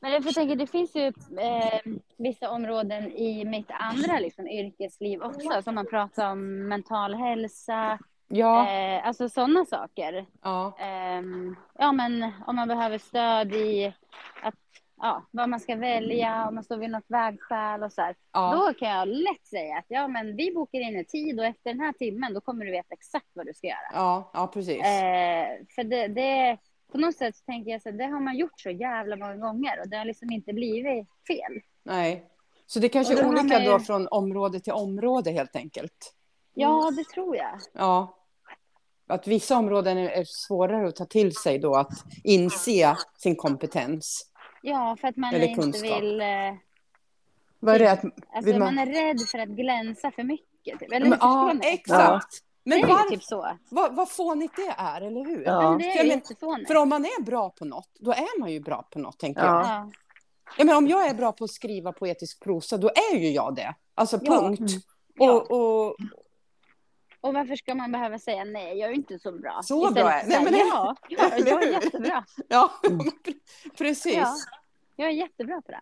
Men jag tänka, det finns ju eh, vissa områden i mitt andra liksom, yrkesliv också, som man pratar om mental hälsa, Ja, eh, alltså sådana saker. ja, Ehm, ja, men om man behöver stöd i att, ja, vad man ska välja, om man står vid något vägskäl och så här. ja, Då kan jag lätt säga att ja, men vi bokar in en tid och efter den här timmen då kommer du veta exakt vad du ska göra. ja, ja, precis. Eh, för det, det, på något sätt så tänker jag så att det har man gjort så jävla många gånger och det har liksom inte blivit fel. Nej. Så det kanske är olika ju- då från område till område helt enkelt. Ja, det tror jag. Ja. Att vissa områden är svårare att ta till sig då, att inse sin kompetens. Ja, för att man Eller inte kunskap. vill... Eh, Vad är det? Att, alltså Vill man... man- är rädd för att glänsa för mycket. Typ. Eller men, ja, exakt. Det Men är ju var, typ så. vad, vad fånigt det är, eller hur? Ja. Men det För är jättefånigt. För om man är bra på något, då är man ju bra på något, tänker Ja. jag. Ja. Ja, men om jag är bra på att skriva poetisk prosa, då är ju jag det. Alltså Ja. punkt. Ja. Och, och, Och varför ska man behöva säga nej, jag är inte så bra? Så Istället bra är- nej, men- ja, ja, Eller jag är jättebra. ja, Mm. precis. Ja, jag är jättebra på det.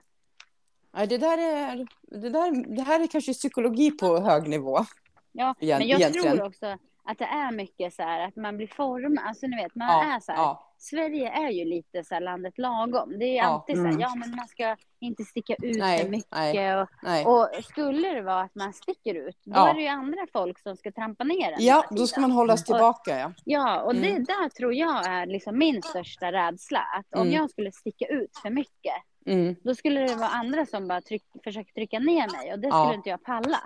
Nej, det, där är, det, där, det här är kanske psykologi på hög nivå. Ja, men jag egentligen. tror också att det är mycket så här att man blir formad. Alltså ni vet, man Ja, är så här ja, Sverige är ju lite så här landet lagom. Det är ju Ja. alltid så här, Mm. ja men man ska inte sticka ut Nej, för mycket. nej. Och, Nej. och skulle det vara att man sticker ut, då Ja. är det ju andra folk som ska trampa ner en. Ja, då ska tiden. man hållas tillbaka. Ja. Ja, och det Mm. där tror jag är liksom min största rädsla. Att om Mm. jag skulle sticka ut för mycket, Mm. då skulle det vara andra som bara tryck, försöker trycka ner mig och det Ja. skulle inte jag palla.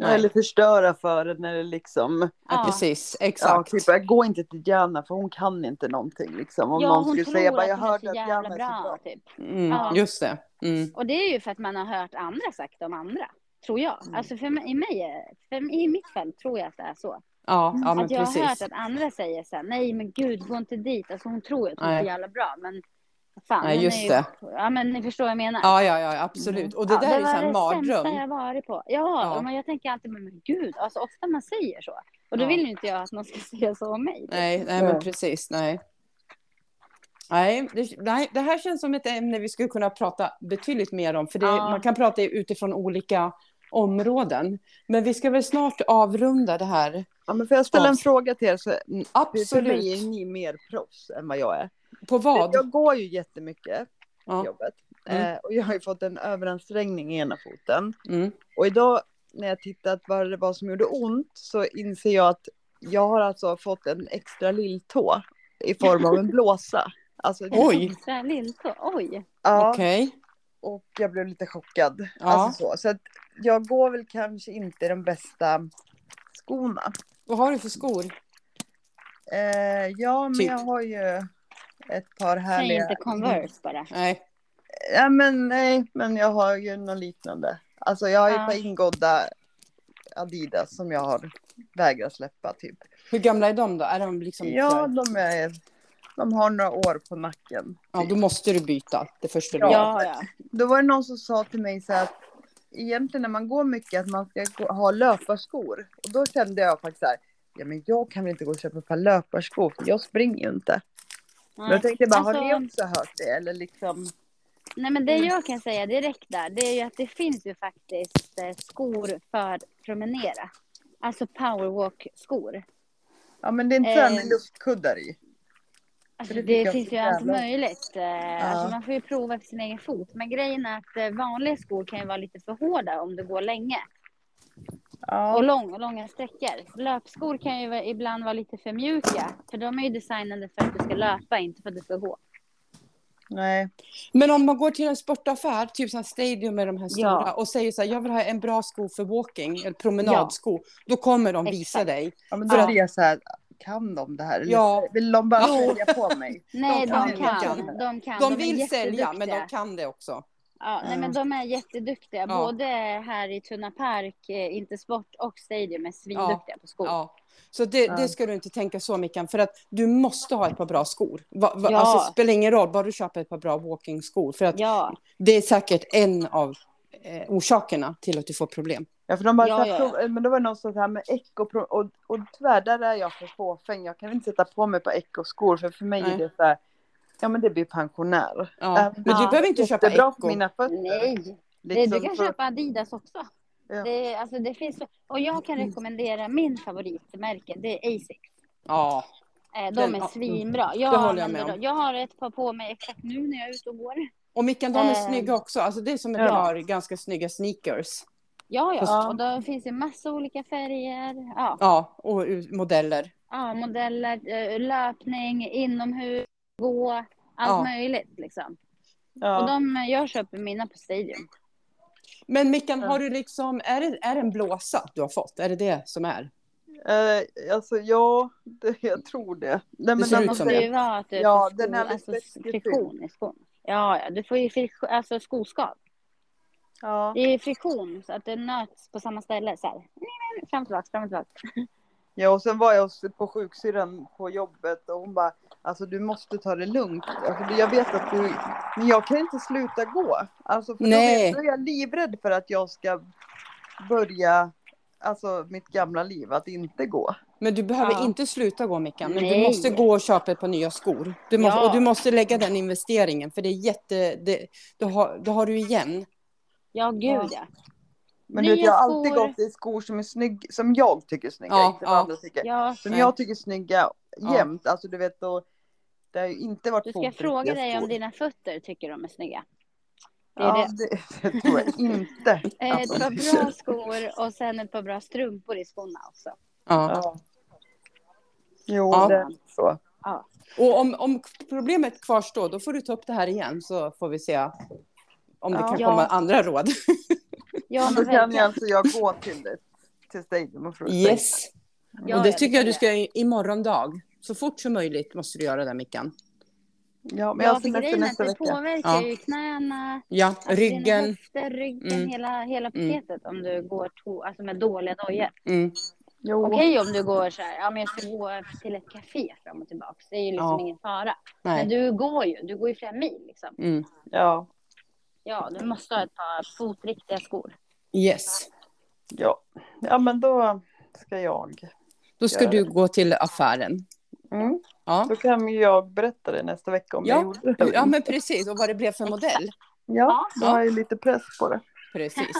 Nej. Eller förstöra för det när det liksom. Ja, Ja. precis. Ja, Exakt. typ, jag går inte till Diana för hon kan inte någonting. Liksom. Om ja, någon hon skulle tror säga bara att jag hörde att Diana är så bra. Typ. Mm. Ja. Just det. Mm. Och det är ju för att man har hört andra sagt om andra. Tror jag. Mm. Alltså för mig, i, mig, för, i mitt fall tror jag att det är så. Ja, ja, men att jag har hört precis. att andra säger så här, nej men gud, gå inte dit. Alltså hon tror att hon är så jävla bra. Men fan, Nej, just är ju, det. Ja men ni förstår vad jag menar. Ja, ja, ja, absolut. Och det Ja, där är ju så här Det var det sämsta mardröm. jag varit på. Ja, Ja. men jag tänker alltid, men gud, alltså ofta man säger så. Och då Ja. vill ju inte jag att någon ska säga så om mig. Nej, nej, men precis. Nej. Nej det, nej, det här känns som ett ämne vi skulle kunna prata betydligt mer om. För det, Ja. man kan prata utifrån olika områden. Men vi ska väl snart avrunda det här. Ja, men får jag ställa en fråga till er? Så, för mig är Absolut. ni mer proffs än vad jag är. På vad? Jag går ju jättemycket Ja. jobbet. Mm. Eh, och jag har ju fått en överansträngning i ena foten. Mm. Och idag när jag tittat vad det var som gjorde ont så inser jag att jag har alltså fått en extra lilltå i form av en blåsa. Alltså, Oj. Här lilltå, oj. Ja, Okej. Och jag blev lite chockad. Ja. Alltså så. så att jag går väl kanske inte i de bästa skorna. Vad har du för skor? Eh, ja, men Typ. jag har ju ett par Säg härliga. inte Converse bara. Nej. Ja, men nej, men jag har ju något liknande. Alltså jag har ju Ja. ett par ingådda Adidas som jag har vägrat släppa typ. Hur gamla är de då? Är de liksom Ja, för... de är. De har några år på nacken. ja, då måste du byta det första du Ja. Ja. Då var det någon som sa till mig så här att egentligen när man går mycket att man ska ha löparskor. Och då kände jag faktiskt så här. Ja, men jag kan väl inte gå och köpa ett par löparskor för jag springer ju inte. Men jag tänkte bara, har ni Alltså, också hört det? Eller liksom. Nej, men det jag kan säga direkt där, det är ju att det finns ju faktiskt eh, skor för promenera. Alltså powerwalk-skor. Ja, men det är inte så här med Eh, luftkuddar i. Alltså, det det, finns ju allt möjligt. Eh, Alltså, man får ju prova för sin egen fot. Men grejen är att eh, vanliga skor kan ju vara lite för hårda om du går länge. Och Ja, lång, långa sträckor. Löpskor kan ju ibland vara lite för mjuka. För de är ju designade för att du ska löpa, inte för att du ska gå. nej. Men om man går till en sportaffär, typ som Stadium med de här stora, Ja. och säger så här, jag vill ha en bra sko för walking, eller promenadsko, då kommer de visa Exakt. dig. Ja, men då blir jag så här. Kan de det här? Eller Ja. Vill de bara sälja på mig? Nej, De de, kan, kan. de De kan. kan. De är vill sälja, men de kan det också. Ja, nej, men de är jätteduktiga. Ja. Både här i Tunna Park, eh, Intersport och Stadium är svinduktiga på skor. Ja. Så det, Ja. det ska du inte tänka så mycket för att du måste ha ett par bra skor. Va, va, Ja. Alltså, det spelar ingen roll, bara du köper ett par bra walking-skor. För att Ja, det är säkert en av eh, orsakerna till att du får problem. Ja, för de bara, Ja, så här, ja, prov- men då var det någon som sa här med eco och, och, tyvärr där är jag för fåfäng. Jag kan inte sätta på mig på eco-skor för för mig Nej. är det så här, ja men det blir pensionär. Ja. Äh, Men du Ja. behöver inte köpa för Echo. mina fötter. nej. Det, Liksom du kan för- köpa Adidas också. Ja. Det, alltså, det finns, och jag kan rekommendera min favoritmärke, det är Asics. Ja, Eh, De Den- är ja, svinbra. det Jag, håller jag med om. jag har ett par på mig exakt nu när jag är ute och går. och Mickan, de är Eh. snygga också. Alltså, det är som ett Ja. par ganska snygga sneakers. Ja, ja. Ja. Och då finns det massa olika färger. Ja, Ja, och modeller. ja modeller, eh, löpning, inomhus, gå, allt Ja. möjligt liksom. Och Ja. de, jag köper mina på Stadium. Men Mickan, har du liksom, är det, är det en blåsa du har fått? Är det det som är? Eh, alltså ja, det, jag tror det. Nej, men ser den ut Det som det. ju vara att du Ja, får den är alldeles alltså, friktion i skon. Ja, ja, du får ju frikt, alltså skoskav. Ja. Det är friktion så att det nöts på samma ställe så här. Fram och tillbaka, fram och tillbaka. ja, och sen var jag på sjuksyrran på jobbet och hon bara, alltså du måste ta det lugnt. Alltså, jag vet att du, men jag kan inte sluta gå. Alltså, för Nej. Då, är, jag livrädd för att jag ska börja, alltså mitt gamla liv, att inte gå. Men du behöver Ja. inte sluta gå Mickan, men du Nej. måste gå och köpa ett par nya skor. Du måste, Ja. Och du måste lägga den investeringen, för det är jätte... Det, då, har, då har du igen. Ja, gud Ja. ja. Men du vet, jag har alltid skor. gått i skor som är snygg, som jag tycker är snygga, Ja, inte vad ja. andra tycker. Ja, Som jag tycker är snygga Ja. jämt. Alltså du vet, och Det har ju inte varit Du ska fråga dig om skor. dina fötter tycker de är snygga. Det är Ja, det. det, det tror jag inte. Alltså, Ett par bra skor och sen ett par bra strumpor i skorna också. Ja. ja. Jo, Ja. det är så. Ja. Och om, om problemet kvarstår, då får du ta upp det här igen så får vi se om det Ja. kan Ja. komma andra råd. Ja, Men kan jag alltså jag gå till det, till Stadium och fråga. Yes. Ja, och det tycker jag kan du ska i- imorgon dag. Så fort som möjligt måste du göra det, Mickan. Ja, men jag Ja, för grejen är att det vecka. påverkar Ja. ju knäna, Ja, alltså ryggen. höfter, ryggen, Mm. hela, hela Mm. paketet om du går to, alltså med dåliga dojor. Mm. Okej om du går så här, ja men jag ska gå till ett café fram och tillbaka. Det är ju liksom Ja. ingen fara. Nej. Men du går ju, du går ju flera mil liksom. Mm. ja, Ja, du måste ha ett par fotriktiga skor. Yes. ja. Ja, men då ska jag. Då ska du det. gå till affären. Mm. Ja. Då kan jag berätta det nästa vecka om jag Ja. gjorde det. ja, men precis. Och vad det blev för modell. Ja, då Ja. har jag lite press på det. Precis.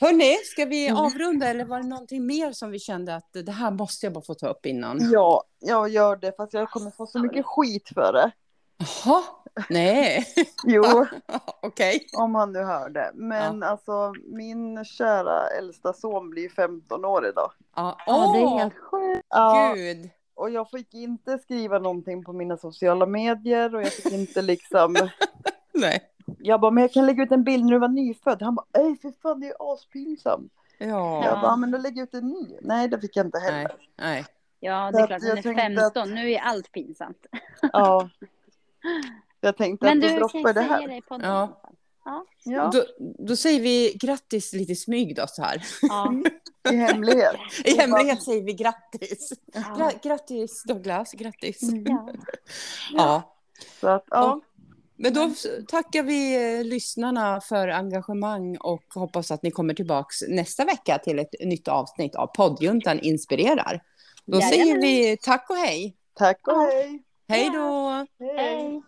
Hörni, ska vi Mm. avrunda eller var det någonting mer som vi kände att det här måste jag bara få ta upp innan? Ja, jag gör det fast jag kommer få så mycket skit för det. Jaha, nej, Jo, okej. om han nu hör det. Men alltså min kära äldsta son blir 15 år idag. Ja, Ja, det är helt sjukt. Ja, gud. och jag fick inte skriva någonting på mina sociala medier och jag fick inte liksom. Nej. Jag bara, men jag kan lägga ut en bild när du var nyfödd. Han bara, ej för fan det är ju aspinsamt. Ja, Jag bara, men då lägger jag ut en ny. Nej, det fick jag inte nej, heller. nej. Ja, Så det är att klart, han är tänkte 15. Nu är allt pinsamt. Ja. Jag tänkte Men att du droppar det här. det podden Ja. Ja. Ja, Då, då säger vi grattis lite smyg då så här. Ja. i hemlighet. I hemlighet säger vi grattis. Ja. Gra- grattis Douglas, grattis. Ja. Ja. Så att, ja. Men då tackar vi eh, lyssnarna för engagemang och hoppas att ni kommer tillbaks nästa vecka till ett nytt avsnitt av poddjuntan inspirerar. Då säger Jajamän. vi tack och hej. Tack och Ja. hej. Hej då! Hej.